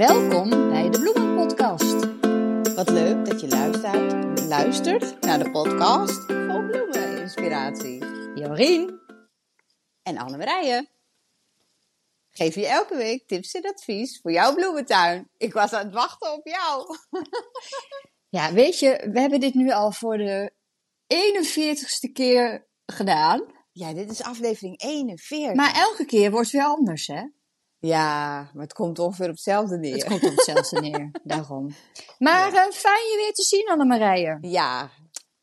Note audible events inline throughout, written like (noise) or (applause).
Welkom bij de Bloemenpodcast. Wat leuk dat je luistert, luistert naar de podcast vol bloemeninspiratie. Jorien. En Anne-Marije geef je elke week tips en advies voor jouw bloementuin. Ik was aan het wachten op jou. (laughs) Ja, weet je, we hebben dit nu al voor de 41ste keer gedaan. Ja, dit is aflevering 41. Maar elke keer wordt het weer anders, hè? Ja, maar het komt ongeveer op hetzelfde neer. Het komt op hetzelfde neer, (laughs) daarom. Maar eh, fijn je weer te zien, Annemarije. Ja,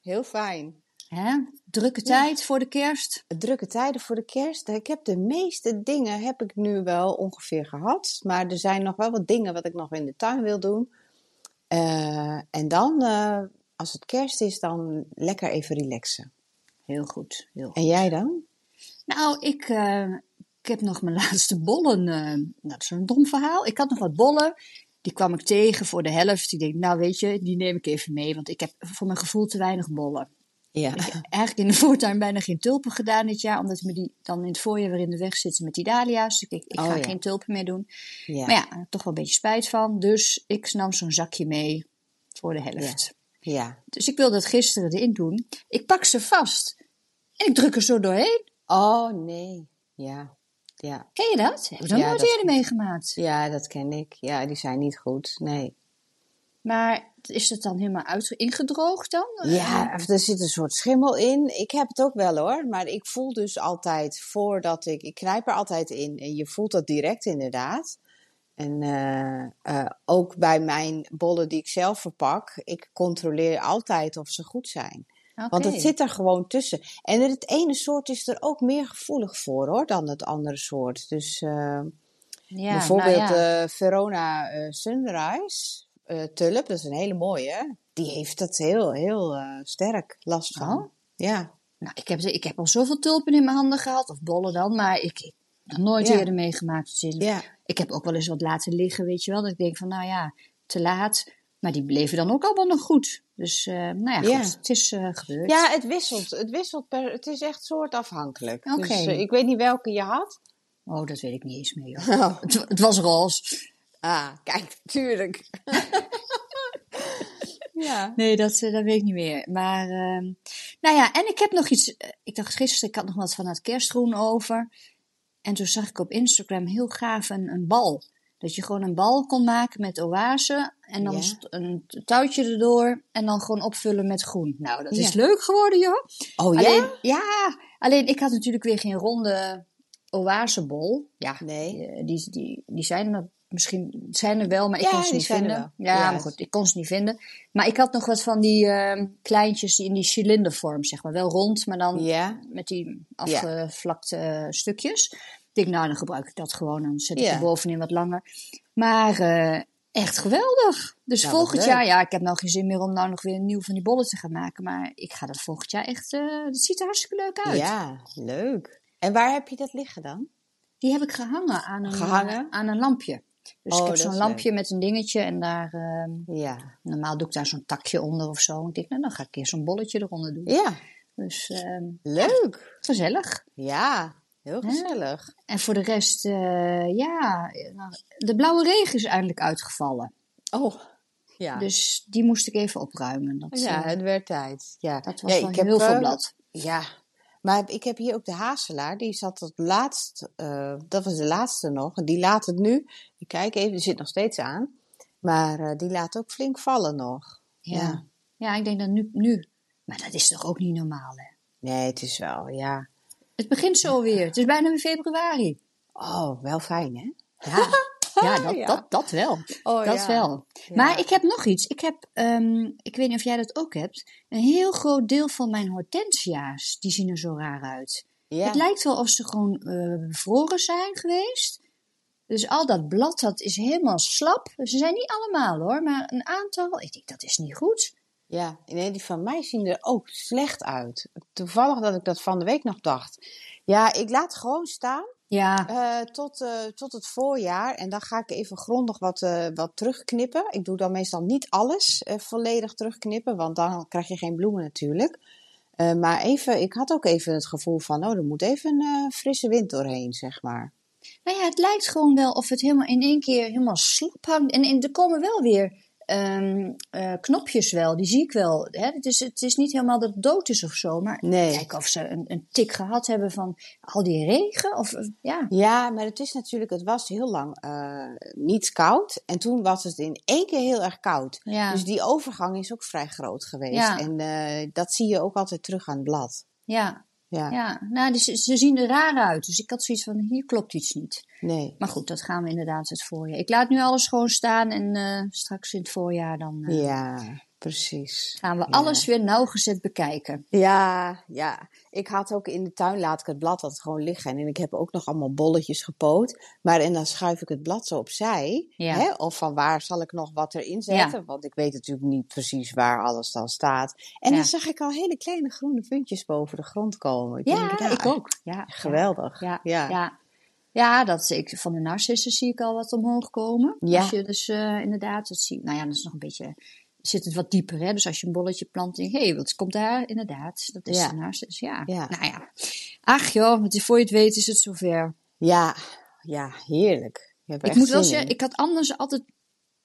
heel fijn. Hè? Drukke tijd voor de kerst. Drukke tijden voor de kerst. Ik heb de meeste dingen heb ik nu wel ongeveer gehad. Maar er zijn nog wel wat dingen wat ik nog in de tuin wil doen. Eh, en dan, eh, als het kerst is, dan lekker even relaxen. Heel goed, heel goed. En jij dan? Nou, ik, ik heb nog mijn (laughs) laatste bollen. eh, nou, dat is een dom verhaal. Ik had nog wat bollen. Die kwam ik tegen voor de helft. Ik denk, nou weet je, die neem ik even mee. Want ik heb voor mijn gevoel te weinig bollen. Ja. Ik heb eigenlijk in de (laughs) voortuin bijna geen tulpen gedaan dit jaar. Omdat me die dan in het voorjaar weer in de weg zitten met die dahlia's. Dus ik, ik Oh, ga ja. geen tulpen meer doen. ja. Maar ja, toch wel een beetje spijt van. Dus ik nam zo'n zakje mee voor de helft. ja. Dus ik wilde het gisteren erin doen. Ik pak ze vast. En ik druk er zo doorheen. Oh, nee. Ja. Ja. Ken je dat? Heb ik nog Ja, nooit dat- eerder meegemaakt. ja, dat ken ik. Ja, die zijn niet goed. Nee. Maar is het dan helemaal uit, ingedroogd dan? Ja, er zit een soort schimmel in. Ik heb het ook wel hoor. Maar ik voel dus altijd voordat ik. Ik knijp er altijd in. En je voelt dat direct inderdaad. En eh, eh, ook bij mijn bollen die ik zelf verpak. Ik controleer altijd of ze goed zijn. Want het zit er gewoon tussen. En het ene soort is er ook meer gevoelig voor hoor. Dan het andere soort. Dus eh, ja, bijvoorbeeld nou ja. eh, Verona eh, Sunrise. eh, tulp, dat is een hele mooie. Die heeft het heel, heel sterk last van. Oh. Ja. Nou, ik, heb, ik heb al zoveel tulpen in mijn handen gehad, of bollen dan, maar ik heb nog nooit Ja. eerder meegemaakt. Dus Ja. Ik heb ook wel eens wat laten liggen, weet je wel. Dat ik denk van, nou ja, te laat. Maar die bleven dan ook allemaal nog goed. Dus, eh, nou ja, goed, het is eh, gebeurd. ja, het wisselt. Het wisselt per, het is echt soortafhankelijk. Oké. Dus eh, ik weet niet welke je had. Oh, dat weet ik niet eens meer, joh. (laughs) het, het was roze. Ah, kijk, tuurlijk. (laughs) ja. Nee, dat, dat weet ik niet meer. Maar, ehm, nou ja, en ik heb nog iets. Ik dacht gisteren, ik had nog wat van het kerstgroen over. En toen zag ik op Instagram heel gaaf een, een bal. Dat je gewoon een bal kon maken met oase. En dan Ja. een touwtje erdoor. En dan gewoon opvullen met groen. Nou, dat is Ja. leuk geworden, joh. Oh ja? Alleen, ja, alleen ik had natuurlijk weer geen ronde oasebol. Ja, Nee. eh, die, die, die zijn er misschien zijn er wel, maar ik Ja, kon ze niet vinden. Ja, Ja. maar goed, ik kon ze niet vinden. Maar ik had nog wat van die ehm, kleintjes die in die cilindervorm, zeg maar. Wel rond, maar dan Ja. met die afgevlakte eh, stukjes. Ik denk, nou, dan gebruik ik dat gewoon. Dan zet ik er bovenin wat langer. Maar eh, echt geweldig. Dus Nou, volgend jaar, ja, ik heb nou geen zin meer om nou nog weer een nieuw van die bollen te gaan maken. Maar ik ga dat volgend jaar echt, eh dat ziet er hartstikke leuk uit. Ja, leuk. En waar heb je dat liggen dan? Die heb ik gehangen aan een, Gehangen? aan een lampje. Dus Oh, ik heb dat zo'n lampje met een dingetje en daar, ehm, Ja. normaal doe ik daar zo'n takje onder of zo. Ik denk, nou, dan ga ik keer zo'n bolletje eronder doen. Ja, Dus ehm, leuk. gezellig. Ja, heel gezellig. En voor de rest, eh, ja, nou, de blauwe regen is eindelijk uitgevallen. Oh, ja. Dus die moest ik even opruimen. Dat, ja, eh, het werd tijd. Ja. dat was ja, wel ik heb, heel veel blad. Ja, maar ik heb hier ook de hazelaar. Die zat het laatst, eh, dat was de laatste nog. En die laat het nu, ik kijk even, die zit nog steeds aan. Maar die laat ook flink vallen nog. Ja. ja. ja, ik denk dat nu, nu. Maar dat is toch ook niet normaal, hè? Nee, het is wel, ja. Het begint zo weer. Het is bijna weer februari. Oh, wel fijn, hè? Ja, (laughs) ja, dat, Ja. Dat, dat wel. Oh, dat ja. wel. Ja. Maar ik heb nog iets. Ik heb, ehm, ik weet niet of jij dat ook hebt, een heel groot deel van mijn hortensia's, die zien er zo raar uit. Het lijkt wel of ze gewoon eh, bevroren zijn geweest. Dus al dat blad, dat is helemaal slap. Ze zijn niet allemaal hoor, maar een aantal. Ik denk, dat is niet goed. Ja, nee, die van mij zien er ook slecht uit. Toevallig dat ik dat van de week nog dacht. Ja, ik laat gewoon staan Ja, eh, tot, eh, tot het voorjaar. En dan ga ik even grondig wat, eh, wat terugknippen. Ik doe dan meestal niet alles volledig terugknippen, want dan krijg je geen bloemen natuurlijk. Maar even, ik had ook even het gevoel van, oh, er moet even een frisse wind doorheen, zeg maar. Nou ja, het lijkt gewoon wel of het helemaal in één keer helemaal slap hangt. En, en er komen wel weer ehm, eh, knopjes wel, die zie ik wel. Hè? Het, is, het is niet helemaal dat het dood is of zo, maar Nee. kijk of ze een, een tik gehad hebben van al die regen. Of, eh, ja. Ja, maar het is natuurlijk, het was heel lang eh, niet koud. En toen was het in één keer heel erg koud. Ja. Dus die overgang is ook vrij groot geweest. Ja. En dat zie je ook altijd terug aan het blad. ja, Ja, ja. Nou, die, ze ze zien er raar uit. Dus ik had zoiets van, hier klopt iets niet. nee. Maar goed, dat gaan we inderdaad het voorjaar. Ik laat nu alles gewoon staan en eh, straks in het voorjaar dan eh, Ja, precies. gaan we Ja. alles weer nauwgezet bekijken. Ja, ja. Ik had ook in de tuin, laat ik het blad altijd gewoon liggen. En ik heb ook nog allemaal bolletjes gepoot. Maar en dan schuif ik het blad zo opzij. Ja. Hè? Of van waar zal ik nog wat erin zetten? Want ik weet natuurlijk niet precies waar alles dan staat. En dan zag ik al hele kleine groene puntjes boven de grond komen. Ik Ja, denk, ik ook. Ja, Geweldig. Ja, Ja. ja. dat ik, van de narcissen zie ik al wat omhoog komen. Ja. Als je dus eh, inderdaad, dat zie nou ja, dat is nog een beetje, zit het wat dieper hè. Dus als je een bolletje plant, denk je, hé, wat komt daar? Inderdaad, dat is Ja. de narcis, ja. Ja. Nou ja, ach joh, voor je het weet is het zover. Ja, ja, heerlijk. Er Ik moet wel zeggen, in. ik had anders altijd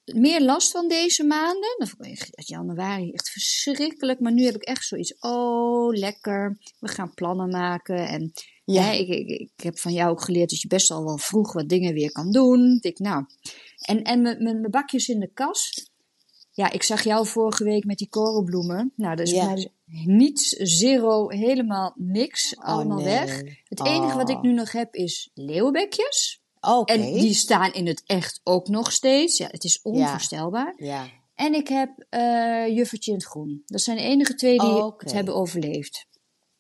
meer last van deze maanden. Dat vond ik echt januari echt verschrikkelijk. Maar nu heb ik echt zoiets, oh lekker, we gaan plannen maken. En Ja. hè, ik, ik, ik heb van jou ook geleerd dat je best al wel vroeg wat dingen weer kan doen. Ik, nou, en, en mijn bakjes in de kast. Ja, ik zag jou vorige week met die korenbloemen. Nou, dat is mij niets, zero, helemaal niks. allemaal nee. weg. Het enige wat ik Oh. nu nog heb is leeuwenbekjes. Oké. En die staan in het echt ook nog steeds. Ja, het is onvoorstelbaar. Ja. En ik heb eh Juffertje in het groen. Dat zijn de enige twee die Oké. het hebben overleefd.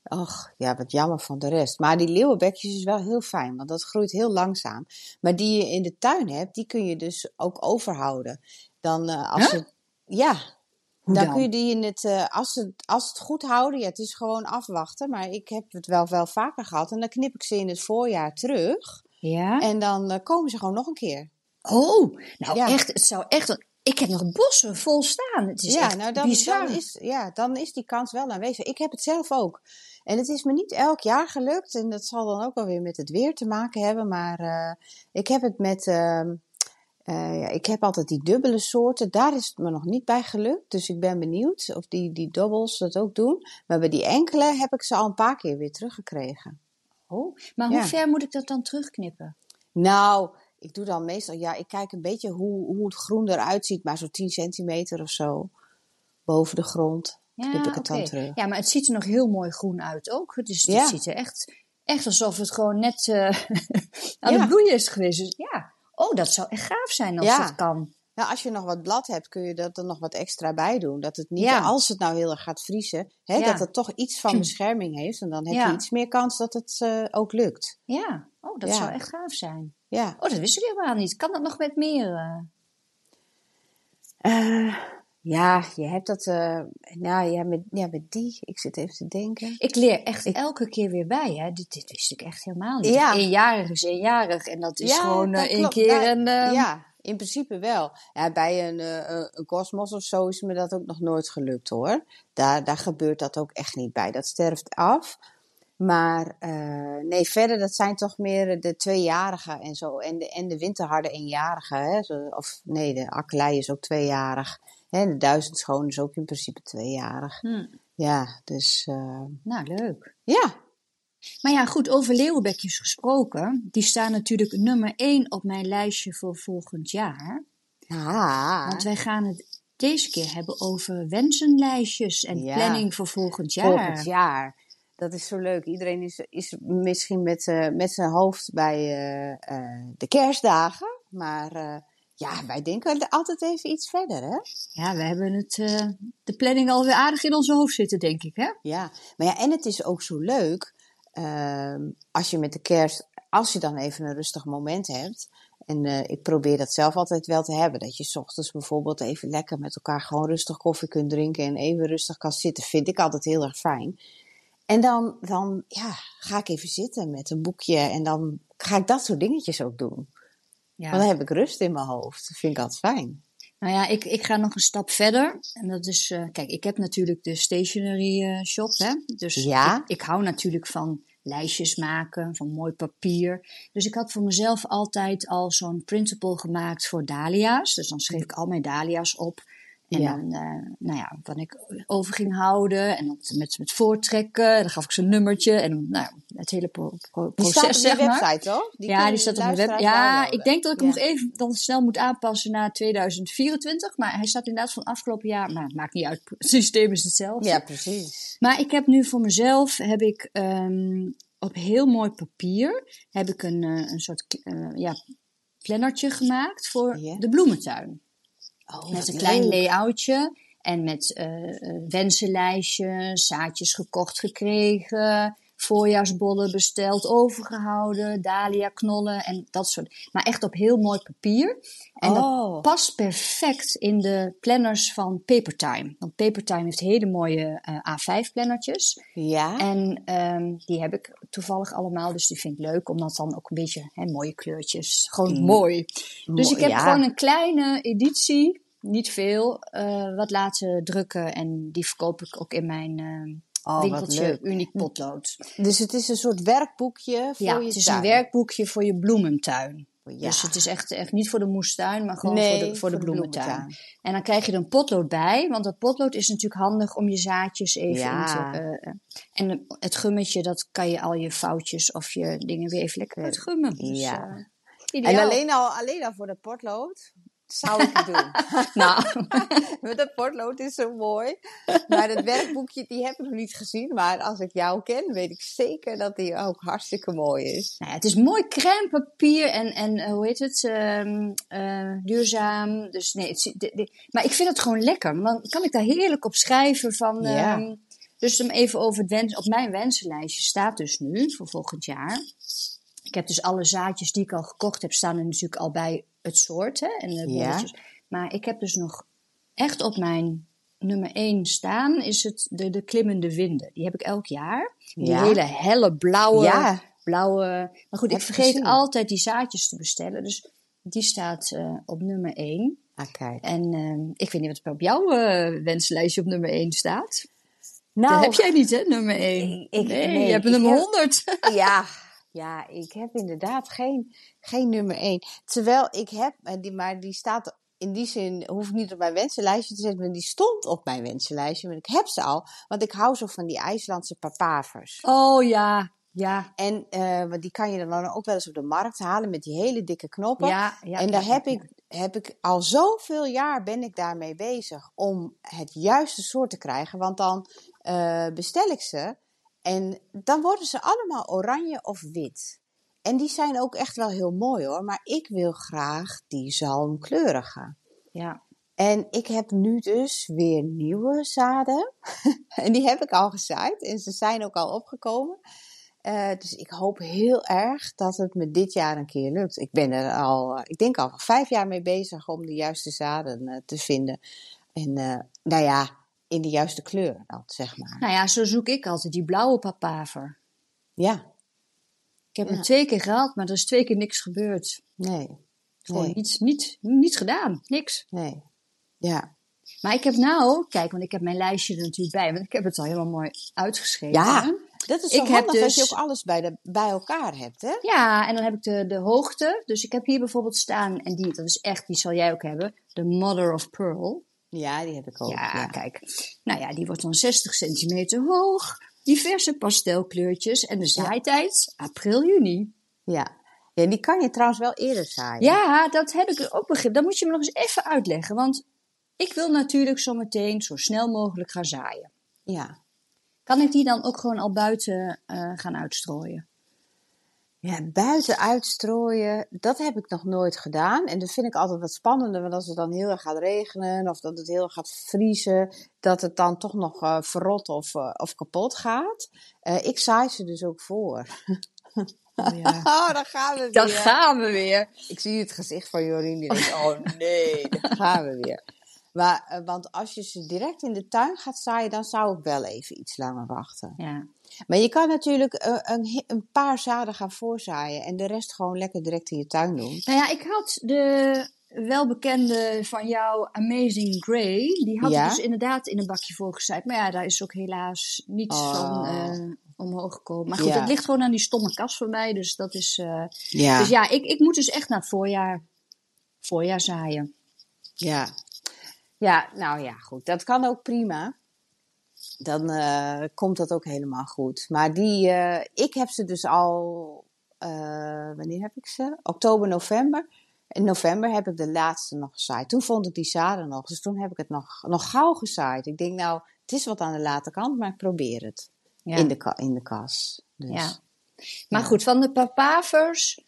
Och, ja, wat jammer van de rest. Maar die leeuwenbekjes is wel heel fijn, want dat groeit heel langzaam. Maar die je in de tuin hebt, die kun je dus ook overhouden. Dan eh, als Huh? het, ja, Hoe dan, dan? kun je die in het, eh, als het, als het goed houden, ja, het is gewoon afwachten. Maar ik heb het wel, wel vaker gehad en dan knip ik ze in het voorjaar terug. Ja? En dan eh, komen ze gewoon nog een keer. Oh, nou Ja. echt, het zou echt... een- Ik heb nog bossen vol staan. Het is ja, echt nou dan, bizar. dan, is, ja, dan is die kans wel aanwezig. Ik heb het zelf ook. En het is me niet elk jaar gelukt. En dat zal dan ook wel weer met het weer te maken hebben. Maar eh, ik heb het met. ehm, eh, ja, ik heb altijd die dubbele soorten. Daar is het me nog niet bij gelukt. Dus ik ben benieuwd of die, die dobbels dat ook doen. Maar bij die enkele heb ik ze al een paar keer weer teruggekregen. Oh, maar Ja. hoe ver moet ik dat dan terugknippen? Nou, ik doe dan meestal. Ja, ik kijk een beetje hoe, hoe het groen eruit ziet. Maar zo'n 10 centimeter of zo. Boven de grond. Ja, knip ik het dan terug. Ja, maar het ziet er nog heel mooi groen uit ook. Dus het Ja. ziet er echt, echt alsof het gewoon net eh, (laughs) aan Ja. het bloeien is geweest. Dus ja, oh, dat zou echt gaaf zijn als Ja. dat kan. Nou, als je nog wat blad hebt, kun je dat er nog wat extra bij doen. Dat het niet, Ja. als het nou heel erg gaat vriezen, hè, Ja. dat het toch iets van (clears throat) bescherming heeft. En dan heb Ja. je iets meer kans dat het eh, ook lukt. Ja, oh, dat Ja. zou echt gaaf zijn. Ja. Oh, dat wist ik helemaal niet. Kan dat nog met meer? Eh, ja, je hebt dat. eh, nou ja met, ja, met die. Ik zit even te denken. Ik leer echt elke keer weer bij, hè. Dit, dit wist ik echt helemaal niet. Ja. Eenjarig is eenjarig en dat is Ja, gewoon dat eh, één klopt. keer Daar- en... eh, Ja, in principe wel. Ja, bij een, een- kosmos of zo is me dat ook nog nooit gelukt hoor. Daar, daar gebeurt dat ook echt niet bij. Dat sterft af. Maar nee, verder, dat zijn toch meer de tweejarigen en zo. En de, en de winterharde eenjarigen. Hè? Of nee, de akkelei is ook tweejarig. Hè? De duizendschoon is ook in principe tweejarig. hm, Ja, dus eh, nou, leuk. ja. Maar ja, goed, over leeuwenbekjes gesproken. Die staan natuurlijk nummer één op mijn lijstje voor volgend jaar. Ah, Want wij gaan het deze keer hebben over wensenlijstjes en Ja. planning voor volgend jaar. Volgend jaar. Dat is zo leuk. Iedereen is, is misschien met, eh, met zijn hoofd bij eh, de kerstdagen. Maar ja, wij denken altijd even iets verder, hè? Ja, we hebben het, eh, de planning alweer aardig in ons hoofd zitten, denk ik, hè? Ja, maar ja, en het is ook zo leuk ehm, als je met de kerst, als je dan even een rustig moment hebt. En eh, ik probeer dat zelf altijd wel te hebben. Dat je 's ochtends bijvoorbeeld even lekker met elkaar gewoon rustig koffie kunt drinken en even rustig kan zitten. Vind ik altijd heel erg fijn. En dan, dan ja, ga ik even zitten met een boekje en dan ga ik dat soort dingetjes ook doen. Ja. Want dan heb ik rust in mijn hoofd. Dat vind ik altijd fijn. Nou ja, ik, ik ga nog een stap verder. En dat is, eh, kijk, ik heb natuurlijk de stationery eh, shop, hè. Dus Ja. ik, ik hou natuurlijk van lijstjes maken van mooi papier. Dus ik had voor mezelf altijd al zo'n printable gemaakt voor dahlia's. Dus dan schreef ik al mijn dahlia's op. En Ja. dan, eh, nou ja, wat ik over ging houden. En dan met, met voortrekken. En dan gaf ik ze een nummertje. En dan, nou, het hele pro- pro- Die proces, staat op zeg maar. website, toch? Die ja, die staat op mijn luisteraars web. Ja, downloaden. ik denk dat ik hem nog even dan snel moet aanpassen naar 2024. Maar hij staat inderdaad van afgelopen jaar. Maar het maakt niet uit. (laughs) Het systeem is hetzelfde. Ja, precies. Maar ik heb nu voor mezelf heb ik, ehm, op heel mooi papier heb ik een, eh, een soort eh, ja, plannertje gemaakt voor de bloementuin. Oh, Met een klein leuk. layoutje en met eh eh, wensenlijstjes, zaadjes gekocht gekregen, voorjaarsbollen besteld, overgehouden, dahlia knollen en dat soort. Maar echt op heel mooi papier. En dat Oh. past perfect in de planners van Papertime. Want Papertime heeft hele mooie eh, A5-plannertjes. Ja. En ehm, die heb ik toevallig allemaal, dus die vind ik leuk, omdat dan ook een beetje hè, mooie kleurtjes. Gewoon Mm. mooi. Dus ik heb ja. gewoon een kleine editie, niet veel, eh, wat laten drukken. En die verkoop ik ook in mijn eh, Oh, wat winkeltje leuk. Uniek Potlood. Dus het is een soort werkboekje voor Ja, je het is tuin. een werkboekje voor je bloementuin. Ja. Dus het is echt, echt niet voor de moestuin, maar gewoon Nee, voor de, voor de bloementuin. bloementuin. En dan krijg je er een potlood bij, want dat potlood is natuurlijk handig om je zaadjes even Ja. in te... eh, eh. en het gummetje, dat kan je al je foutjes of je dingen weer even lekker uitgummen. Dus, Ja. eh, En alleen al, alleen al voor de potlood zou ik het doen. (laughs) Nou, (laughs) Met dat potlood is zo mooi. Maar het werkboekje, die heb ik nog niet gezien. Maar als ik jou ken, weet ik zeker dat die ook hartstikke mooi is. nou ja, het is mooi crème papier en, en eh, hoe heet het, ehm, eh, duurzaam. Dus nee, het, zie- de- de- maar ik vind het gewoon lekker. Dan kan ik daar heerlijk op schrijven van... Ja. ehm, dus om even over het wens, op mijn wensenlijstje staat dus nu voor volgend jaar. Ik heb dus alle zaadjes die ik al gekocht heb, staan er natuurlijk al bij het soort hè, en de Ja. Maar ik heb dus nog echt op mijn nummer 1 staan, is het de, de klimmende winden. Die heb ik elk jaar. Die Ja. hele helle blauwe, Ja. blauwe. Maar goed, Heb ik vergeet gezien. altijd die zaadjes te bestellen. Dus die staat eh, op nummer 1. Ah, kijk. En ehm, ik weet niet wat er op jouw eh wenslijstje op nummer 1 staat. Nou, dat heb jij niet, hè, nummer 1. ik- nee, nee, je hebt nummer heb- 100. ja, (laughs) ja, ik heb inderdaad geen, geen nummer 1. Terwijl ik heb, maar die staat in die zin, hoef ik niet op mijn wensenlijstje te zetten, maar die stond op mijn wensenlijstje. Maar ik heb ze al, want ik hou zo van die IJslandse papavers. Oh ja, ja. En want die kan je dan ook wel eens op de markt halen met die hele dikke knoppen. ja, ja en daar ja, heb ik, heb ik al zoveel jaar ben ik daarmee bezig om het juiste soort te krijgen. Want dan eh, bestel ik ze en dan worden ze allemaal oranje of wit. En die zijn ook echt wel heel mooi hoor. Maar ik wil graag die zalmkleurige. Ja. En ik heb nu dus weer nieuwe zaden. (laughs) en die heb ik al gezaaid. En ze zijn ook al opgekomen. Eh, dus ik hoop heel erg dat het me dit jaar een keer lukt. Ik ben er al, eh, ik denk al vijf jaar mee bezig om de juiste zaden eh, te vinden. En nou ja, in de juiste kleur dan, zeg maar. Nou ja, zo zoek ik altijd die blauwe papaver. Ja, Ik heb Ja. hem twee keer gehaald, maar er is twee keer niks gebeurd. nee, Gewoon Nee. niet, niet, niet gedaan. Niks. nee. Ja, Maar ik heb nou, kijk, want ik heb mijn lijstje er natuurlijk bij, want ik heb het al helemaal mooi uitgeschreven. Ja. dat is zo Ik heb handig dat dus- je ook alles bij, de, bij elkaar hebt, hè? Ja, en dan heb ik de, de hoogte. Dus ik heb hier bijvoorbeeld staan, en die, dat is echt, die zal jij ook hebben, de Mother of Pearl. Ja, die heb ik ook. Ja, kijk. Nou ja, die wordt dan 60 centimeter hoog. Diverse pastelkleurtjes. En de zaaitijd, april, juni. Ja. ja, die kan je trouwens wel eerder zaaien. Ja, dat heb ik ook begrepen. Dat moet je me nog eens even uitleggen. Want ik wil natuurlijk zometeen zo snel mogelijk gaan zaaien. Ja. Kan ik die dan ook gewoon al buiten eh, gaan uitstrooien? Ja, buiten uitstrooien, dat heb ik nog nooit gedaan. En dat vind ik altijd wat spannender, want als het dan heel erg gaat regenen of dat het heel erg gaat vriezen, dat het dan toch nog eh, verrot of, eh, of kapot gaat. Eh, ik zaai ze dus ook voor. Oh, ja. (laughs) Oh, dan gaan we Dan weer. gaan we weer. Ik zie het gezicht van Jorien, die denkt, oh nee, (laughs) daar gaan we weer. Maar, want als je ze direct in de tuin gaat zaaien, dan zou ik wel even iets langer wachten. Ja. Maar je kan natuurlijk eh, een, he- een paar zaden gaan voorzaaien en de rest gewoon lekker direct in je tuin doen. Nou ja, ik had de welbekende van jou, Amazing Grey. Die had Ja? ik dus inderdaad in een bakje voorgezaaid. Maar ja, daar is ook helaas niets Oh. van eh, omhoog gekomen. Maar goed, Ja. het ligt gewoon aan die stomme kas voor mij. Dus dat is. eh, Ja, Dus ja, ik, ik moet dus echt naar het voorjaar, voorjaar zaaien. ja. Ja, nou ja, goed. Dat kan ook prima. Dan eh, komt dat ook helemaal goed. Maar die, eh, ik heb ze dus al, eh, wanneer heb ik ze? Oktober, november. In november heb ik de laatste nog gezaaid. Toen vond ik die zaden nog. Dus toen heb ik het nog, nog gauw gezaaid. Ik denk nou, het is wat aan de late kant, maar ik probeer het. Ja. In, de in de kas. Dus, Ja. Maar Ja. goed, van de papavers,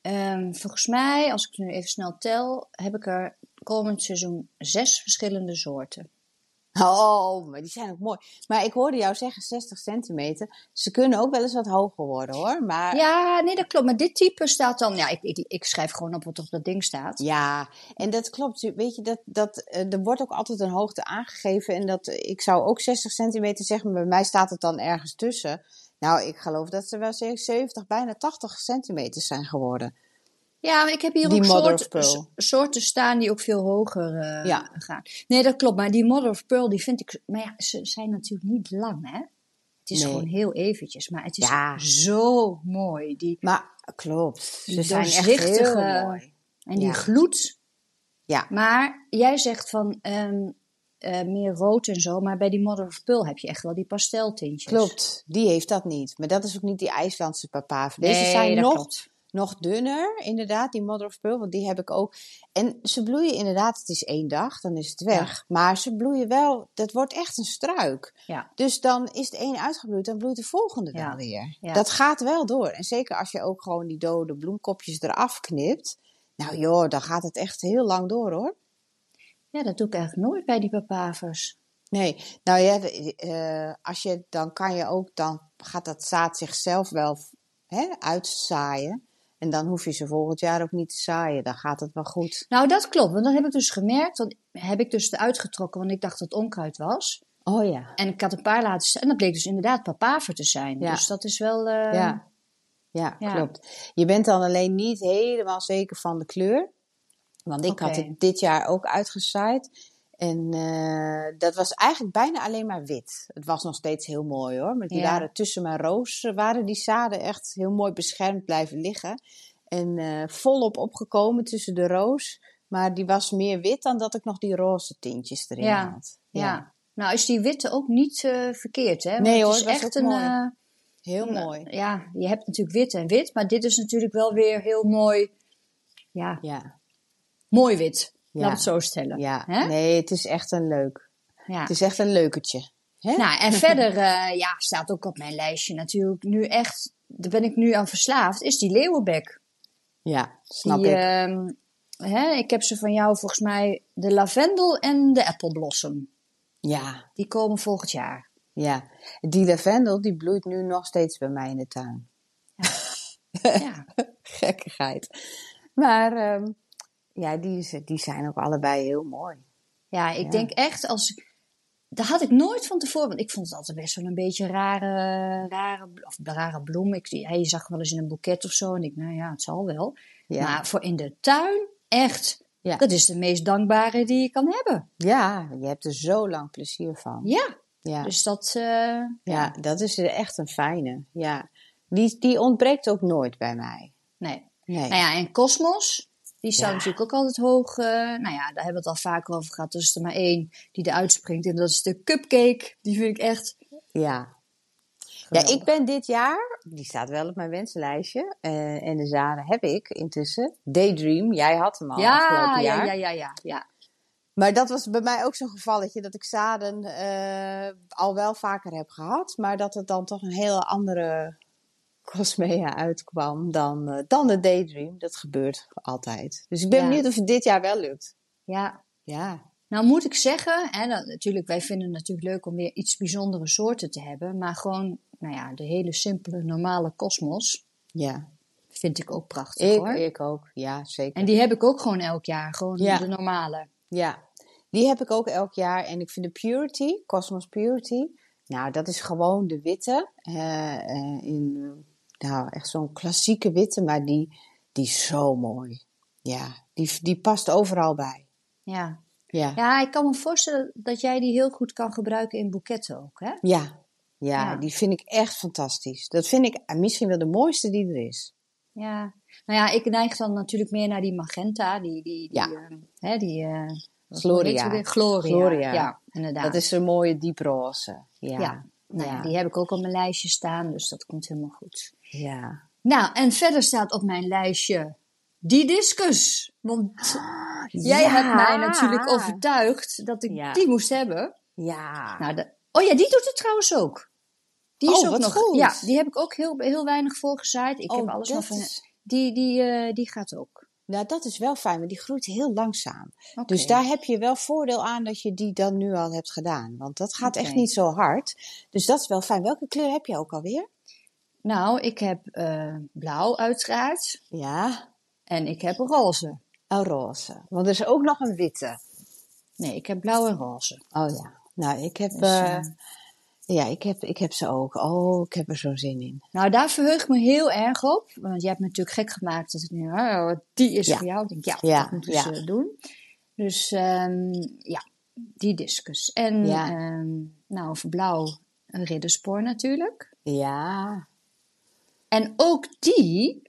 ehm, volgens mij, als ik nu even snel tel, heb ik er komend seizoen zes verschillende soorten. Oh, maar die zijn ook mooi. Maar ik hoorde jou zeggen 60 centimeter. Ze kunnen ook wel eens wat hoger worden hoor. Maar Ja, nee, dat klopt. Maar dit type staat dan, ja, ik, ik, ik schrijf gewoon op wat op dat ding staat. Ja, en dat klopt. Weet je, dat, dat, eh, er wordt ook altijd een hoogte aangegeven. En dat, ik zou ook 60 centimeter zeggen, maar bij mij staat het dan ergens tussen. Nou, ik geloof dat ze wel 70, bijna 80 centimeter zijn geworden. Ja, maar ik heb hier Die ook soorten, soorten staan die ook veel hoger eh, Ja. gaan. Nee, dat klopt. Maar die mother of pearl, die vind ik... Maar ja, ze zijn natuurlijk niet lang, hè? Het is Nee. gewoon heel eventjes. Maar het is Ja. zo mooi. Die, Maar klopt, ze zijn echt heel mooi. en die Ja. gloed. Ja, Maar jij zegt van ehm, eh, meer rood en zo. Maar bij die mother of pearl heb je echt wel die pasteltintjes. klopt. Die heeft dat niet. Maar dat is ook niet die IJslandse papaver. Deze Nee, zijn nog, klopt. Nog dunner, inderdaad, die mother of pearl, want die heb ik ook. En ze bloeien inderdaad, het is één dag, dan is het weg. Maar ze bloeien wel, dat wordt echt een struik. Ja. Dus dan is de een uitgebloeid, dan bloeit de volgende Ja. dan weer. Ja. Dat gaat wel door. En zeker als je ook gewoon die dode bloemkopjes eraf knipt. Nou joh, dan gaat het echt heel lang door hoor. ja, dat doe ik eigenlijk nooit bij die papavers. Nee, nou ja, eh, als je, dan kan je ook, dan gaat dat zaad zichzelf wel hè, uitzaaien. En dan hoef je ze volgend jaar ook niet te zaaien. Dan gaat het wel goed. Nou, dat klopt. Want dat heb ik dus gemerkt. Want heb ik dus eruit getrokken, want ik dacht dat het onkruid was. Oh ja. En ik had een paar laten staan. En dat bleek dus inderdaad papaver te zijn. Ja. Dus dat is wel... eh, Ja. Ja, ja. klopt. Je bent dan alleen niet helemaal zeker van de kleur. Want ik had het dit jaar ook uitgezaaid. En eh, dat was eigenlijk bijna alleen maar wit. Het was nog steeds heel mooi hoor. Maar die Ja. waren tussen mijn roos, eh, waren die zaden echt heel mooi beschermd blijven liggen. En eh, volop opgekomen tussen de roos. Maar die was meer wit dan dat ik nog die roze tintjes erin Ja. had. Ja. Nou, is die witte ook niet verkeerd, hè? Want Nee, het hoor, is dat is echt ook een... mooi. Heel een, mooi. Ja, je hebt natuurlijk wit en wit. Maar dit is natuurlijk wel weer heel mooi... Ja, Ja. mooi wit. Ja. Laat het zo stellen. Ja. Hè? Nee, het is echt een leuk. Ja. Het is echt een leukertje. Hè? Nou, en (laughs) verder, eh, ja, staat ook op mijn lijstje natuurlijk nu echt, daar ben ik nu aan verslaafd, is die leeuwenbek. Ja, snap die, ik. ehm, hè, ik heb ze van jou volgens mij, de lavendel en de appelblossom. Ja, Die komen volgend jaar. ja. Die lavendel die bloeit nu nog steeds bij mij in de tuin. Ja, (laughs) Gekkigheid. Maar ehm, ja, die, die zijn ook allebei heel mooi. ja ik Ja. denk echt, als dat had ik nooit van tevoren, want ik vond het altijd best wel een beetje een rare, rare, of rare bloem. Ik, ja, je zag wel eens in een boeket of zo en ik, nou ja, het zal wel. Ja, Maar voor in de tuin, echt, Ja. dat is de meest dankbare die je kan hebben. ja je hebt er zo lang plezier van. Ja, Ja, dus dat, eh, ja dat is echt een fijne. Ja. Die, die ontbreekt ook nooit bij mij. nee. Nee. Nou ja, en Cosmos, die staat Ja. natuurlijk ook altijd hoog. eh, nou ja, daar hebben we het al vaker over gehad. Er is er maar één die eruit springt en dat is de cupcake. Die vind ik echt Ja. Ja, ik ben dit jaar, die staat wel op mijn wensenlijstje, eh, en de zaden heb ik intussen. Daydream, jij had hem al ja, afgelopen ja, jaar. ja, ja, ja, ja. Maar dat was bij mij ook zo'n gevalletje dat ik zaden eh, al wel vaker heb gehad, maar dat het dan toch een hele andere Cosmea uitkwam dan, eh, dan de Daydream. Dat gebeurt altijd. Dus ik ben Ja. benieuwd of het dit jaar wel lukt. ja. Ja, Nou moet ik zeggen, hè, dat, natuurlijk, wij vinden het natuurlijk leuk om weer iets bijzondere soorten te hebben. Maar gewoon, nou ja, de hele simpele, normale Cosmos ja. vind ik ook prachtig Ik, hoor. ik ook. Ja, zeker. En die heb ik ook gewoon elk jaar, gewoon Ja. de normale. Ja, die heb ik ook elk jaar. En ik vind de Purity, Cosmos Purity, nou, dat is gewoon de witte. eh, eh, in, nou, echt zo'n klassieke witte, maar die, die is zo mooi. Ja, die, die past overal bij. Ja. Ja, ja, ik kan me voorstellen dat jij die heel goed kan gebruiken in boeketten ook, hè? Ja, Ja. die vind ik echt fantastisch. Dat vind ik misschien wel de mooiste die er is. Ja. Nou ja, ik neig dan natuurlijk meer naar die magenta. Die, die, die, Ja. eh, hè, die eh, Gloria. Gloria. Gloria. Ja, inderdaad. Dat is een mooie dieproze. Ja. Ja. Nou ja, die heb ik ook op mijn lijstje staan, dus dat komt helemaal goed. Ja. Nou, en verder staat op mijn lijstje die discus. Want jij Ja. hebt mij natuurlijk overtuigd dat ik Ja. die moest hebben. Ja. Nou, de, oh ja, die doet het trouwens ook. Die is Oh, ook wat nog. goed. Ja, die heb ik ook heel, heel weinig voorgezaaid. Ik heb Oh, alles dat nog van. is- Die, die, eh, die gaat ook. Nou, dat is wel fijn, maar die groeit heel langzaam. Dus daar heb je wel voordeel aan dat je die dan nu al hebt gedaan. Want dat gaat echt niet zo hard. Dus dat is wel fijn. Welke kleur heb je ook alweer? Nou, ik heb eh, blauw uiteraard. Ja, En ik heb roze. oh, roze. Want er is ook nog een witte. Nee, ik heb blauw en roze. Oh ja. Nou, ik heb, Dus, eh, eh, ja, ik heb, ik heb ze ook. Oh, ik heb er zo zin in. Nou, daar verheug ik me heel erg op. Want jij hebt me natuurlijk gek gemaakt dat ik nu, oh, die is Ja. voor jou. Ik denk, ja, Ja, dat moeten ja. ze doen. Dus ehm, ja, die discus. En ehm, nou, voor blauw een ridderspoor natuurlijk. Ja. En ook die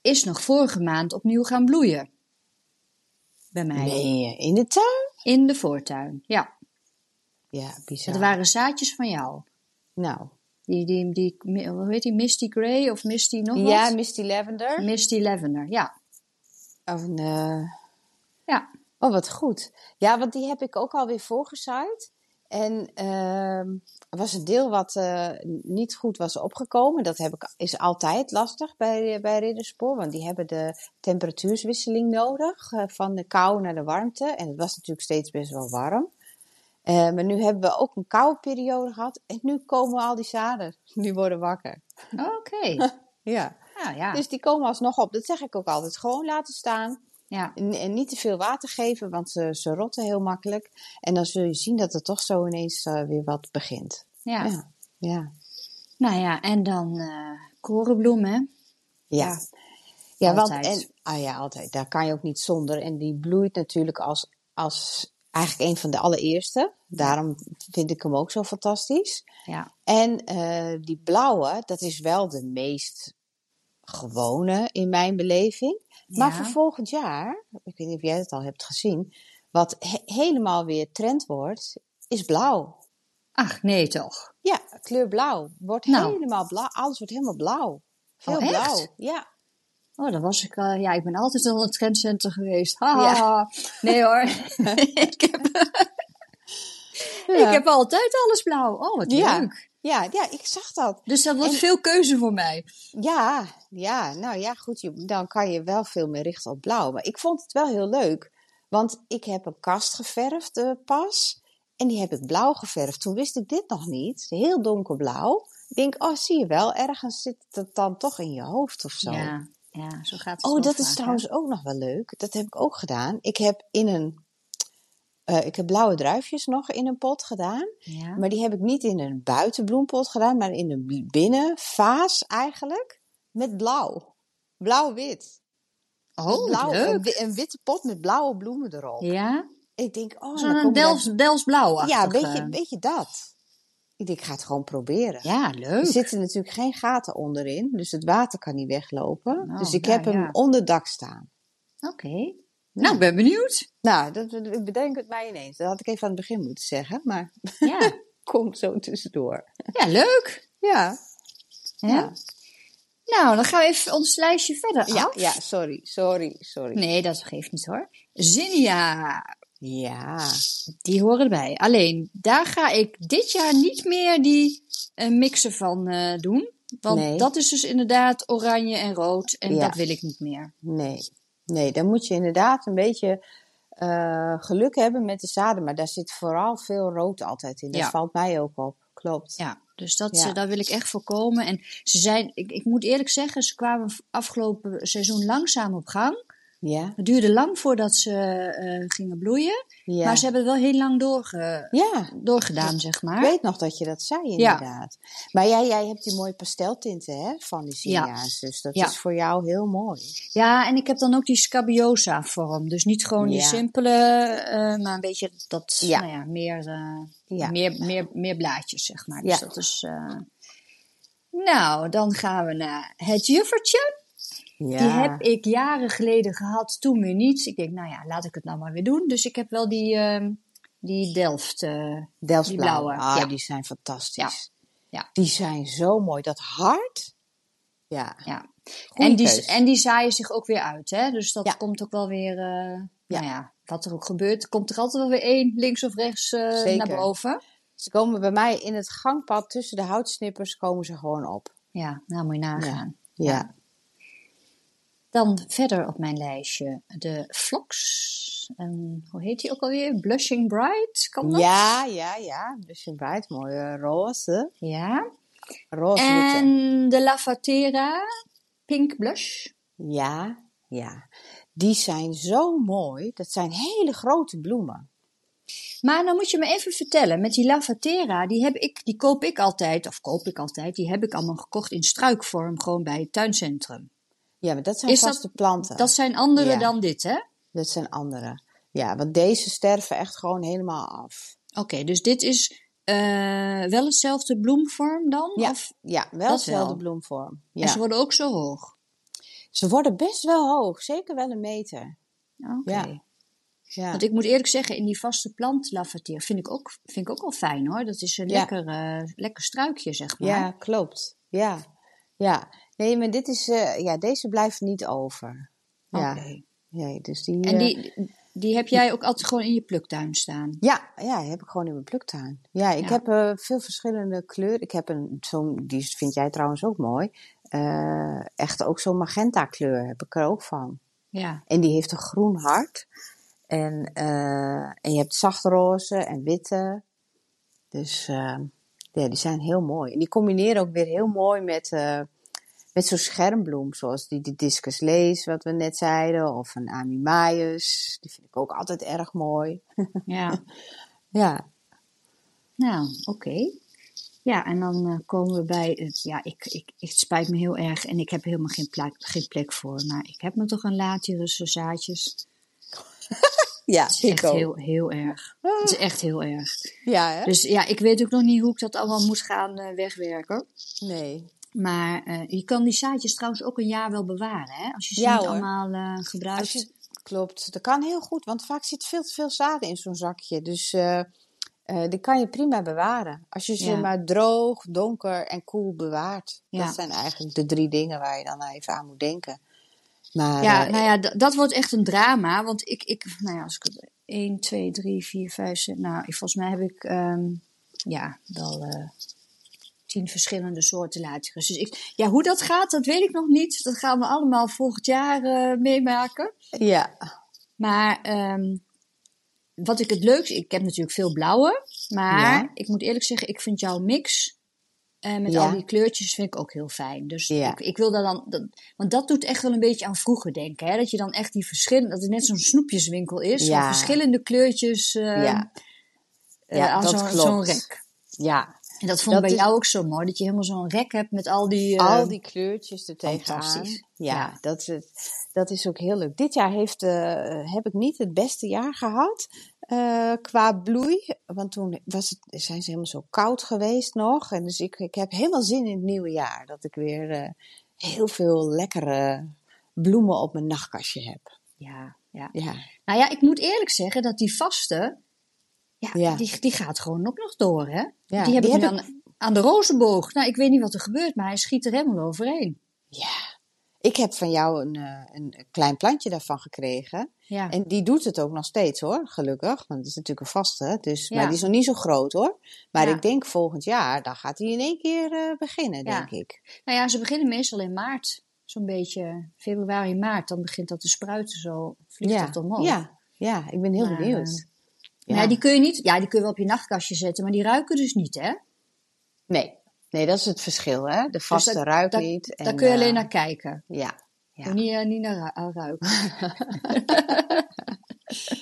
is nog vorige maand opnieuw gaan bloeien. Bij mij. Nee, in de tuin? In de voortuin. Ja, Ja, bizar. dat waren zaadjes van jou. Nou. Die, die, die, hoe heet die? Misty Grey of Misty nog wat? Ja, Misty Lavender. Misty Lavender, ja. Of een, eh, Ja, Oh, wat goed. Ja, want die heb ik ook alweer voorgezaaid. En ehm, er was een deel wat eh, niet goed was opgekomen. Dat heb ik, is altijd lastig bij, bij ridderspoor. Want die hebben de temperatuurswisseling nodig. eh, van de kou naar de warmte. En het was natuurlijk steeds best wel warm. Eh, maar nu hebben we ook een koude periode gehad. En nu komen al die zaden. (laughs) Die worden wakker. oké. (laughs) Ja. Nou ja. Dus die komen alsnog op. Dat zeg ik ook altijd. Gewoon laten staan. Ja. En, niet te veel water geven, want ze, ze rotten heel makkelijk. En dan zul je zien dat er toch zo ineens eh, weer wat begint. Ja. Ja. Ja. Nou ja, en dan eh korenbloem, hè? Ja. Ja, want altijd. en, ah ja, altijd. Daar kan je ook niet zonder. En die bloeit natuurlijk als, als eigenlijk een van de allereerste. Daarom vind ik hem ook zo fantastisch. Ja. En eh, die blauwe, dat is wel de meest gewone in mijn beleving. Maar voor volgend jaar, ik weet niet of jij het al hebt gezien, wat he- helemaal weer trend wordt, is blauw. Ach, nee toch? Ja, kleur blauw. Wordt Nou. helemaal blauw. Alles wordt helemaal blauw. Veel Oh, blauw. Ja. Oh, dan was ik al... Ja, ik ben altijd al een trendcenter geweest. Haha. Nee hoor. (laughs) (laughs) ik, heb, (laughs) ik heb altijd alles blauw. Oh, wat Ja. leuk. Ja, ja, ik zag dat. Dus dat wordt En- veel keuze voor mij. Ja, ja, nou ja, goed. Je, dan kan je wel veel meer richten op blauw. Maar ik vond het wel heel leuk. Want ik heb een kast geverfd eh, pas. En die heb ik blauw geverfd. Toen wist ik dit nog niet. Heel donkerblauw. Ik denk, oh, zie je wel. Ergens zit het dan toch in je hoofd of zo. Ja, ja, zo gaat het Oh, dat vaak, is hè? trouwens ook nog wel leuk. Dat heb ik ook gedaan. Ik heb in een... eh, ik heb blauwe druifjes nog in een pot gedaan. Ja. Maar die heb ik niet in een buitenbloempot gedaan, maar in een binnenvaas eigenlijk. Met blauw. Blauw-wit. Oh, blauw, wat Een, leuk. een witte pot met blauwe bloemen erop. Ja? Ik denk, oh, Zo'n kom je Dels, daar- Dels blauw Ja, een beetje, een beetje dat. Ik denk, ik ga het gewoon proberen. Ja, Er leuk. zitten natuurlijk geen gaten onderin, dus het water kan niet weglopen. Nou, dus ik heb hem ja. onder dak staan. Oké. Nou, ik ben benieuwd. Nou, dat, ik bedenk het mij ineens. Dat had ik even aan het begin moeten zeggen, maar Ja, (laughs) komt zo tussendoor. ja leuk. Ja. Ja. Nou, dan gaan we even ons lijstje verder Ja, af. ja, sorry, sorry, sorry. Nee, dat geeft niet hoor. Zinnia, Ja. die horen erbij. Alleen, daar ga ik dit jaar niet meer die eh, mixen van eh, doen. Want Nee. dat is dus inderdaad oranje en rood. En Ja. dat wil ik niet meer. Nee, nee, dan moet je inderdaad een beetje eh, geluk hebben met de zaden. Maar daar zit vooral veel rood altijd in. Dat Ja. valt mij ook op. Klopt. Ja, dus dat, Ja. eh, daar wil ik echt voorkomen. En ze zijn, ik, ik moet eerlijk zeggen, ze kwamen afgelopen seizoen langzaam op gang. Ja. Het duurde lang voordat ze eh, gingen bloeien. ja. Maar ze hebben wel heel lang doorge, ja. doorgedaan, zeg Ik maar. weet nog dat je dat zei, inderdaad. Maar jij, jij hebt die mooie pasteltinten hè, van die Ja. zinjaars. Dus dat is voor jou heel mooi. Ja, en ik heb dan ook die scabiosa vorm. Dus niet gewoon die simpele, eh, maar een beetje dat, Ja. nou ja, meer, eh, meer, meer, meer blaadjes, zeg maar. Dus Ja. dat is... Nou, dan gaan we naar het juffertje. Ja. Die heb ik jaren geleden gehad, toen weer niet. Ik denk, nou ja, laat ik het nou maar weer doen. Dus ik heb wel die, ehm, die Delft. eh, Delfts die blauwe. blauwe, Ah, ja. die zijn fantastisch. Ja. Ja. Die zijn zo mooi. Dat hart. Ja. ja. Goeie En die, keus. en die zaaien zich ook weer uit, hè? Dus dat komt ook wel weer, eh, Ja. nou ja, wat er ook gebeurt, komt er altijd wel weer één links of rechts eh, naar boven. Ze komen bij mij in het gangpad tussen de houtsnippers komen ze gewoon op. Ja, nou moet je nagaan. Ja. Dan verder op mijn lijstje de Vlox. En hoe heet die ook alweer? Blushing Bright, kan dat? Ja, ja, ja. Je bijt mooie roze. Ja. Roze. En de Lavatera Pink Blush. Ja, ja. Die zijn zo mooi. Dat zijn hele grote bloemen. Maar dan moet je me even vertellen, met die Lavatera, die, heb ik, die koop ik altijd, of koop ik altijd, die heb ik allemaal gekocht in struikvorm, gewoon bij het tuincentrum. Ja, maar dat zijn Is dat- vaste planten. Dat zijn andere Ja. dan dit, hè? Dat zijn andere. Ja, want deze sterven echt gewoon helemaal af. Oké, dus dit is eh, wel hetzelfde bloemvorm dan? Ja, Of, ja wel wel. bloemvorm. En Ja. ze worden ook zo hoog? Ze worden best wel hoog, zeker wel een meter. Oké. Ja. Ja. Want ik moet eerlijk zeggen, in die vaste plant Lavatera vind ik ook, vind ik ook wel fijn hoor. Dat is een Ja. lekker, eh, lekker struikje, zeg maar. ja, klopt. Ja. ja. Nee, maar dit is, eh, ja, deze blijft niet over. Ja. Nee, dus die, En eh, die, die heb jij ook altijd gewoon in je pluktuin staan? Ja, ja, die heb ik gewoon in mijn pluktuin. Ja, ik Ja. heb eh, veel verschillende kleuren. Ik heb een, zo'n, die vind jij trouwens ook mooi. Echt ook zo'n magenta kleur heb ik er ook van. Ja. En die heeft een groen hart. En, en je hebt zachtroze en witte. Dus ja, die zijn heel mooi. En die combineren ook weer heel mooi met, met zo'n schermbloem. Zoals die, die discus lees, wat we net zeiden. Of een amimaius. Die vind ik ook altijd erg mooi. (laughs) Ja. Ja, Nou, oké. Ja, en dan eh, komen we bij het. Ja, ik, ik, het spijt me heel erg en ik heb helemaal geen plek, geen plek voor. Maar ik heb me toch een Latirus zaadjes. (laughs) ja Het is ik echt ook. heel, heel erg. Het is echt heel erg. Ja, hè? Dus ja, ik weet ook nog niet hoe ik dat allemaal moet gaan eh, wegwerken. Nee. Maar eh, je kan die zaadjes trouwens ook een jaar wel bewaren, hè? Als je ze Ja, niet hoor. allemaal eh, gebruikt. Je, klopt, dat kan heel goed, want vaak zit veel te veel zaden in zo'n zakje. Dus eh, die kan je prima bewaren. Als je ze Ja. maar droog, donker en koel bewaart. Ja. Dat zijn eigenlijk de drie dingen waar je dan even aan moet denken. Maar Ja, nou ja, dat wordt echt een drama. Want ik, ik nou ja, als ik het 1, 2, 3, 4, 5, 6. Nou, volgens mij heb ik ehm, ja, wel tien verschillende soorten laterus. Dus ik, ja, hoe dat gaat, dat weet ik nog niet. Dat gaan we allemaal volgend jaar eh, meemaken. ja, Maar ehm, wat ik het leukste, ik heb natuurlijk veel blauwe. Maar Ja. ik moet eerlijk zeggen, ik vind jouw mix eh, met Ja. al die kleurtjes vind ik ook heel fijn. Dus Ja. ik, ik wil daar dan, dat, want dat doet echt wel een beetje aan vroeger denken. Hè? Dat je dan echt die verschillende, dat het net zo'n snoepjeswinkel is. Ja. Van verschillende kleurtjes eh, ja, Ja, aan dat zo'n klopt. zo'n rek. ja. En dat vond Dat bij is- jou ook zo mooi. Dat je helemaal zo'n rek hebt met al die... eh, Al die kleurtjes er tegenaan. Ja, Ja. Dat, is het, dat is ook heel leuk. Dit jaar heeft, eh, heb ik niet het beste jaar gehad eh, qua bloei. Want toen was het, zijn ze helemaal zo koud geweest nog. En dus ik, ik heb helemaal zin in het nieuwe jaar. Dat ik weer eh, heel veel lekkere bloemen op mijn nachtkastje heb. ja, ja. Ja, Nou ja, ik moet eerlijk zeggen dat die vaste, ja, Ja. Die, die gaat gewoon ook nog door, hè? Ja, die heb die ik nu heb aan, aan de rozenboog. Nou, ik weet niet wat er gebeurt, maar hij schiet er helemaal overheen. ja. Ik heb van jou een, eh, een klein plantje daarvan gekregen. Ja, En die doet het ook nog steeds hoor, gelukkig. Want het is natuurlijk een vaste. Dus, Ja. Maar die is nog niet zo groot hoor. Maar ik denk volgend jaar, dan gaat hij in één keer eh, beginnen, denk ik. nou ja, ze beginnen meestal in maart. Zo'n beetje februari, maart. Dan begint dat te spruiten zo. Vliegt dat omhoog. ja, ja, ik ben heel Maar, benieuwd. Ja. Die kun je niet, ja, die kun je wel op je nachtkastje zetten, maar die ruiken dus niet, hè? Nee. nee, dat is het verschil hè. De vaste dat- ruikt niet. Daar kun je alleen eh, naar kijken. Ja, Ja. Niet, eh, niet naar ru- aan ruiken. (laughs)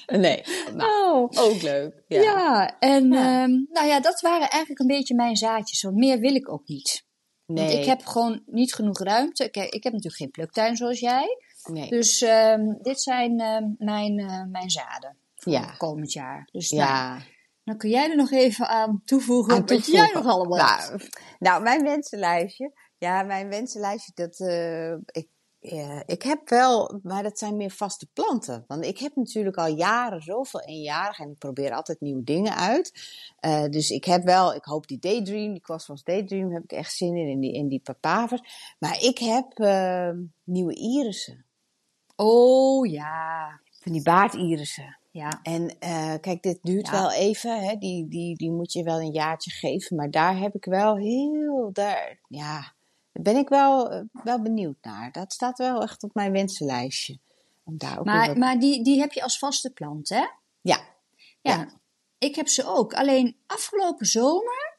Nee, nou, Oh. ook leuk. Ja, Ja. en Ja. ehm, nou ja, dat waren eigenlijk een beetje mijn zaadjes. Want meer wil ik ook niet. Want Nee, ik heb gewoon niet genoeg ruimte. Kijk, ik heb natuurlijk geen pluktuin zoals jij. nee. Dus ehm, dit zijn ehm, mijn, eh, mijn zaden voor Ja. komend jaar. Dus nou, ja. dan kun jij er nog even aan toevoegen Aan wat toevoegen. jij nog allemaal. Nou, nou, mijn wensenlijstje. Ja, mijn wensenlijstje, dat, eh, ik, eh, ik heb wel, maar dat zijn meer vaste planten. Want ik heb natuurlijk al jaren zoveel eenjarig en ik probeer altijd nieuwe dingen uit. Eh, dus ik heb wel, ik hoop die Daydream, die Cosmos Daydream, heb ik echt zin in, in die, in die papavers. Maar ik heb nieuwe irissen. Oh ja, Van die baardirissen. Ja. En eh, kijk, dit duurt Ja. wel even. Hè? Die, die, die moet je wel een jaartje geven. Maar daar heb ik wel heel. Daar, ja, daar ben ik wel, eh, wel benieuwd naar. Dat staat wel echt op mijn wensenlijstje. Om daar ook Maar, wat- maar die, die heb je als vaste plant, hè? Ja. Ja. Ja. Ik heb ze ook. Alleen afgelopen zomer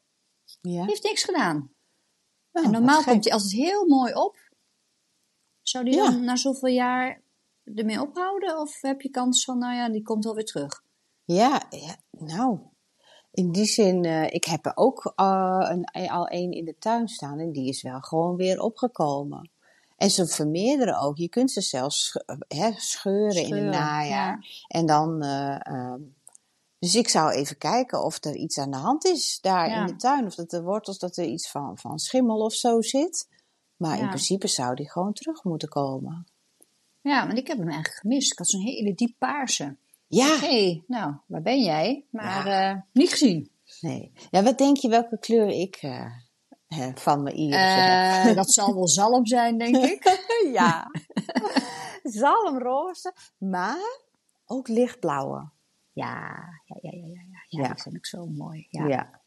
ja. heeft niks gedaan. Oh, en normaal komt die altijd heel mooi op. Zou die dan na zoveel jaar ermee ophouden? Of heb je kans van, nou ja, die komt wel weer terug? Ja, ja, nou. In die zin, eh, ik heb er ook eh, een, al één in de tuin staan. En die is wel gewoon weer opgekomen. En ze vermeerderen ook. Je kunt ze zelfs eh, hè, scheuren, in het najaar. En dan, eh, ehm, dus ik zou even kijken of er iets aan de hand is daar Ja. in de tuin. Of dat de wortels, dat er iets van, van schimmel of zo zit. Maar in principe zou die gewoon terug moeten komen. Ja, want ik heb hem eigenlijk gemist. Ik had zo'n hele diep paarse. Ja, Hé, hey, nou, waar ben jij? Maar eh, niet gezien. nee. Ja, wat denk je welke kleur ik eh, van mijn irissen heb? Eh, dat zal wel zalm zijn, denk ik. (laughs) ja. Zalmroze, maar ook lichtblauwe. Ja, ja, ja, ja, ja. ja. ja, Ja. die vind ik zo mooi. Ja. Ja,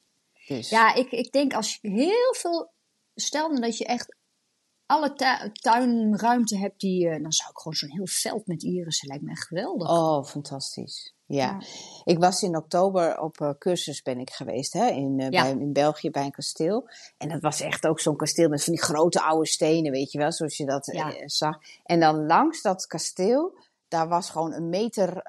Dus. ja ik, ik denk als je heel veel... Stel dat je echt alle tu- tuinruimte hebt, die, eh, dan zou ik gewoon zo'n heel veld met irissen, lijkt me echt geweldig. Oh, fantastisch. Ja. Ja. Ik was in oktober op eh, cursus ben ik geweest hè, in, eh, Ja. bij, in België bij een kasteel. En dat was echt ook zo'n kasteel met van die grote oude stenen, weet je wel, zoals je dat Ja. zag. En dan langs dat kasteel, daar was gewoon een meter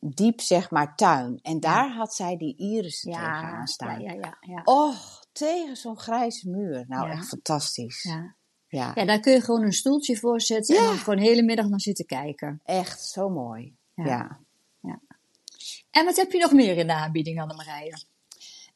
diep, zeg maar, tuin. En daar had zij die irissen tegenaan staan. ja, ja, ja. Och, tegen zo'n grijze muur. Nou, echt fantastisch. ja. Ja, Ja, daar kun je gewoon een stoeltje voor zetten en dan gewoon de hele middag naar zitten kijken. echt zo mooi. Ja. ja. En wat heb je nog meer in de aanbieding, Annemarije?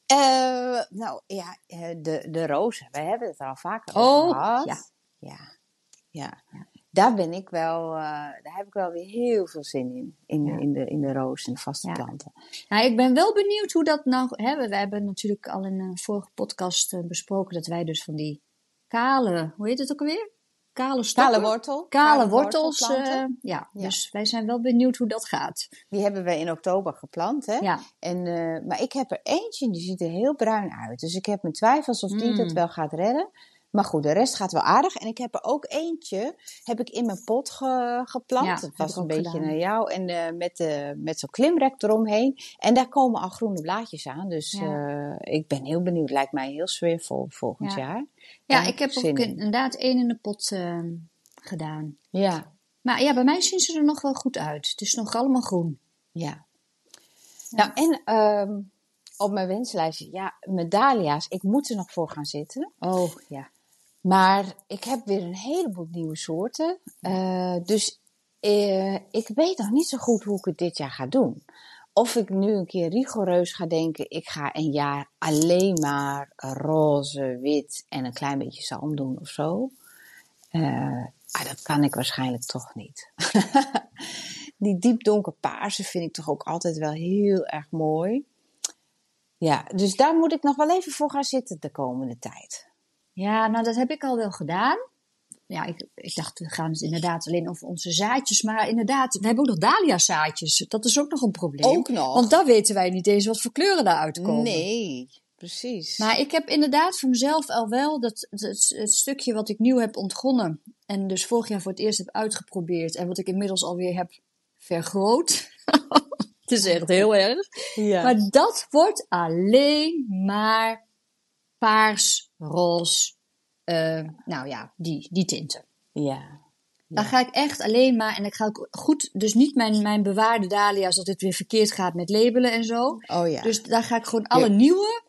Eh, nou ja, eh, de, de rozen. Wij hebben het er al vaker Oh, over gehad. ja. Ja. ja. Daar ben ik wel, eh, daar heb ik wel weer heel veel zin in. In, Ja. in, de, in de rozen en de vaste Ja. planten. Nou, ik ben wel benieuwd hoe dat nou... Hè, we, we hebben natuurlijk al in een vorige podcast besproken dat wij dus van die kale... Hoe heet het ook alweer? Kale stokken? Kale wortel. Kale wortels. eh, ja. Ja. dus wij zijn wel benieuwd hoe dat gaat. Die hebben we in oktober geplant. Hè? Ja, En, eh, maar ik heb er eentje en die ziet er heel bruin uit. Dus ik heb mijn twijfels of die Mm. het wel gaat redden. Maar goed, de rest gaat wel aardig. En ik heb er ook eentje, heb ik in mijn pot ge- geplant. Ja, heb was een beetje gedaan. naar jou. En eh, met, eh, met zo'n klimrek eromheen. En daar komen al groene blaadjes aan. Dus Ja. eh, ik ben heel benieuwd. Lijkt mij heel sfeervol volgend Ja. jaar. ja ik heb ook in. inderdaad één in de pot eh, gedaan. Ja, Maar ja, bij mij zien ze er nog wel goed uit. Het is nog allemaal groen. ja. Nou, en ehm, op mijn wenslijstje, ja, mijn dahlia's. Ik moet er nog voor gaan zitten. Oh, ja. Maar ik heb weer een heleboel nieuwe soorten. Eh, dus eh, ik weet nog niet zo goed hoe ik het dit jaar ga doen. Of ik nu een keer rigoureus ga denken, ik ga een jaar alleen maar roze, wit en een klein beetje zalm doen of zo. Eh, maar dat kan ik waarschijnlijk toch niet. (laughs) Die diep donker paarse vind ik toch ook altijd wel heel erg mooi. Ja, dus daar moet ik nog wel even voor gaan zitten de komende tijd. Ja, nou dat heb ik al wel gedaan. Ja, ik, ik dacht, we gaan het inderdaad alleen over onze zaadjes. Maar inderdaad, we hebben ook nog dahlia zaadjes. Dat is ook nog een probleem. Ook nog? Want dan weten wij niet eens wat voor kleuren daaruit komen. Nee, precies. Maar ik heb inderdaad voor mezelf al wel dat, het, het stukje wat ik nieuw heb ontgonnen. En dus vorig jaar voor het eerst heb uitgeprobeerd. En wat ik inmiddels alweer heb vergroot. (laughs) het is echt heel erg. ja. Maar dat wordt alleen maar paars, roze. eh, nou ja, die, die tinten. ja. Dan ga ik echt alleen maar, en ik ga ook goed, dus niet mijn, mijn bewaarde dahlia's, dat het weer verkeerd gaat met labelen en zo. Oh ja. Dus daar ga ik gewoon alle Ja. nieuwe,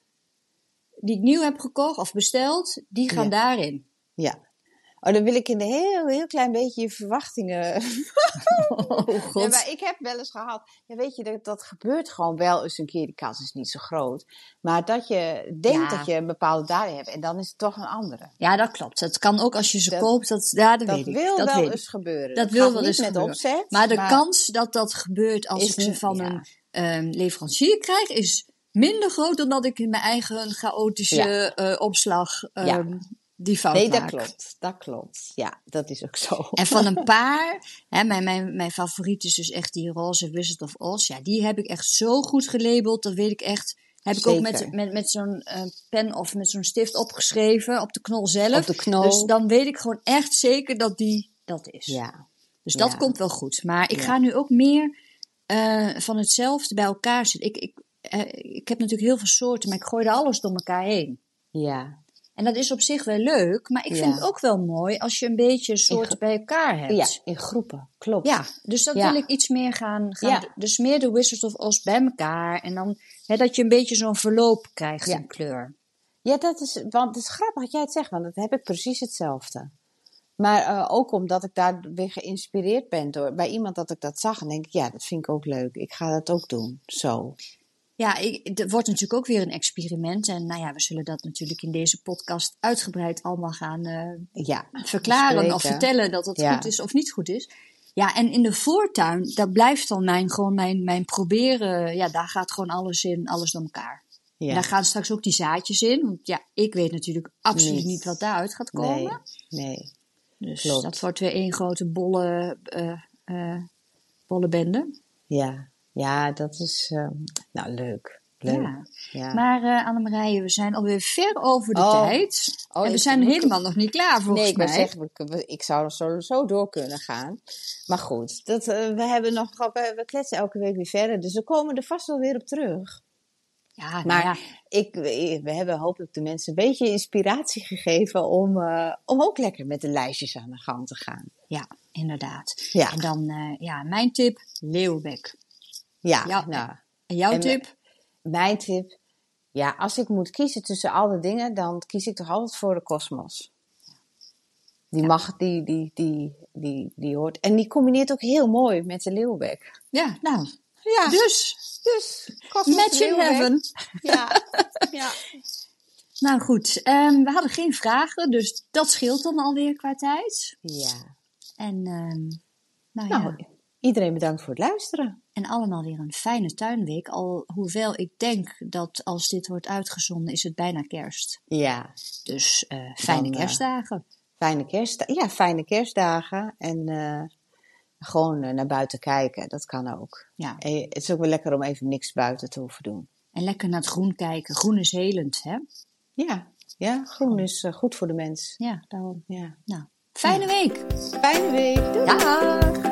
die ik nieuw heb gekocht of besteld, die gaan Ja. daarin. ja. Oh, dan wil ik in een heel, heel klein beetje je verwachtingen. (laughs) Oh Ja, god. maar ik heb wel eens gehad. Ja, weet je, dat, dat gebeurt gewoon wel eens een keer. Die kans is niet zo groot. Maar dat je denkt Ja. dat je een bepaalde daling hebt en dan is het toch een andere. Ja, dat klopt. Het kan ook als je ze Dat- koopt, dat, ja, dat, Dat weet ik. wil dat wel weet ik. eens gebeuren. Dat wil wel eens met gebeuren. opzet. Maar de kans dat dat gebeurt als ik ze van ja. een ehm, leverancier krijg, is minder groot dan dat ik in mijn eigen chaotische Ja. eh, opslag Ja. Die fout Nee, dat klopt. Dat klopt. Ja, dat is ook zo. En van een (laughs) paar, hè, mijn, mijn, mijn favoriet is dus echt die roze Wizard of Oz. Ja, die heb ik echt zo goed gelabeld. Dat weet ik echt. Heb ik ook met, met, met zo'n eh, pen of met zo'n stift opgeschreven op de knol zelf. Op de knol. Dus dan weet ik gewoon echt zeker dat die dat is. Ja. Dus dat Ja. komt wel goed. Maar ik Ja. ga nu ook meer eh, van hetzelfde bij elkaar zitten. Ik, ik, eh, ik heb natuurlijk heel veel soorten, maar ik gooi er alles door elkaar heen. Ja. En dat is op zich wel leuk, maar ik vind het ook wel mooi als je een beetje soorten bij elkaar hebt. Ja, in groepen. Klopt. Ja, dus dat Ja. wil ik iets meer gaan, gaan Ja. Dus meer de Wizard of Oz bij elkaar. En dan hè, dat je een beetje zo'n verloop krijgt in kleur. Ja, dat is, want het is grappig dat jij het zegt, want dat heb ik precies hetzelfde. Maar eh, ook omdat ik daar weer geïnspireerd ben door bij iemand dat ik dat zag. En denk ik, ja, dat vind ik ook leuk. Ik ga dat ook doen. Zo. Ja, ik, het wordt natuurlijk ook weer een experiment. En nou ja, we zullen dat natuurlijk in deze podcast uitgebreid allemaal gaan eh, Ja. verklaren of vertellen dat het Ja. goed is of niet goed is. Ja, en in de voortuin, daar blijft dan mijn, gewoon mijn, mijn proberen. Ja, daar gaat gewoon alles in, alles door elkaar. En Ja. daar gaan straks ook die zaadjes in. Want ja, ik weet natuurlijk absoluut Niet. niet wat daaruit gaat Nee. komen. Nee. Dus Klopt. dat wordt weer één grote bolle, eh eh bolle bende. Ja. Ja, dat is, ehm, nou, leuk. Leuk. Ja. Ja. Maar eh Annemarije, we zijn alweer ver over de Oh. tijd. Oh, en we zijn ik- helemaal nog niet klaar volgens nee, ik mij. zeggen, ik zou er sowieso door kunnen gaan. Maar goed, dat, eh, we, hebben nog, we, we kletsen elke week weer verder. Dus we komen er vast wel weer op terug. Ja, nou Maar ja, ik, we hebben hopelijk de mensen een beetje inspiratie gegeven om, eh, om ook lekker met de lijstjes aan de gang te gaan. ja, inderdaad. Ja. En dan, ja, mijn tip, Leeuwenbek. Ja, Ja. nou, En jouw En we- tip? mijn tip. Ja, als ik moet kiezen tussen alle dingen, dan kies ik toch altijd voor de kosmos. Die mag, die, die, die, die, die hoort. En die combineert ook heel mooi met de leeuwbek. Ja, nou, Ja, dus, dus match in heaven. Ja, (laughs) ja. Nou goed, ehm, we hadden geen vragen, dus dat scheelt dan alweer qua tijd. ja. En, ehm, nou ja, Nou, iedereen bedankt voor het luisteren. En allemaal weer een fijne tuinweek. Al hoewel ik denk dat als dit wordt uitgezonden, is het bijna kerst. Ja, Dus eh, fijne Dan, eh, kerstdagen. fijne, kerst, ja, fijne kerstdagen. En eh, gewoon naar buiten kijken, dat kan ook. Ja. En het is ook wel lekker om even niks buiten te hoeven doen. En lekker naar het groen kijken. Groen is helend, hè? Ja, ja groen is goed voor de mens. Ja, daarom. Ja. Nou, fijne week. Fijne week. Doei. Dag!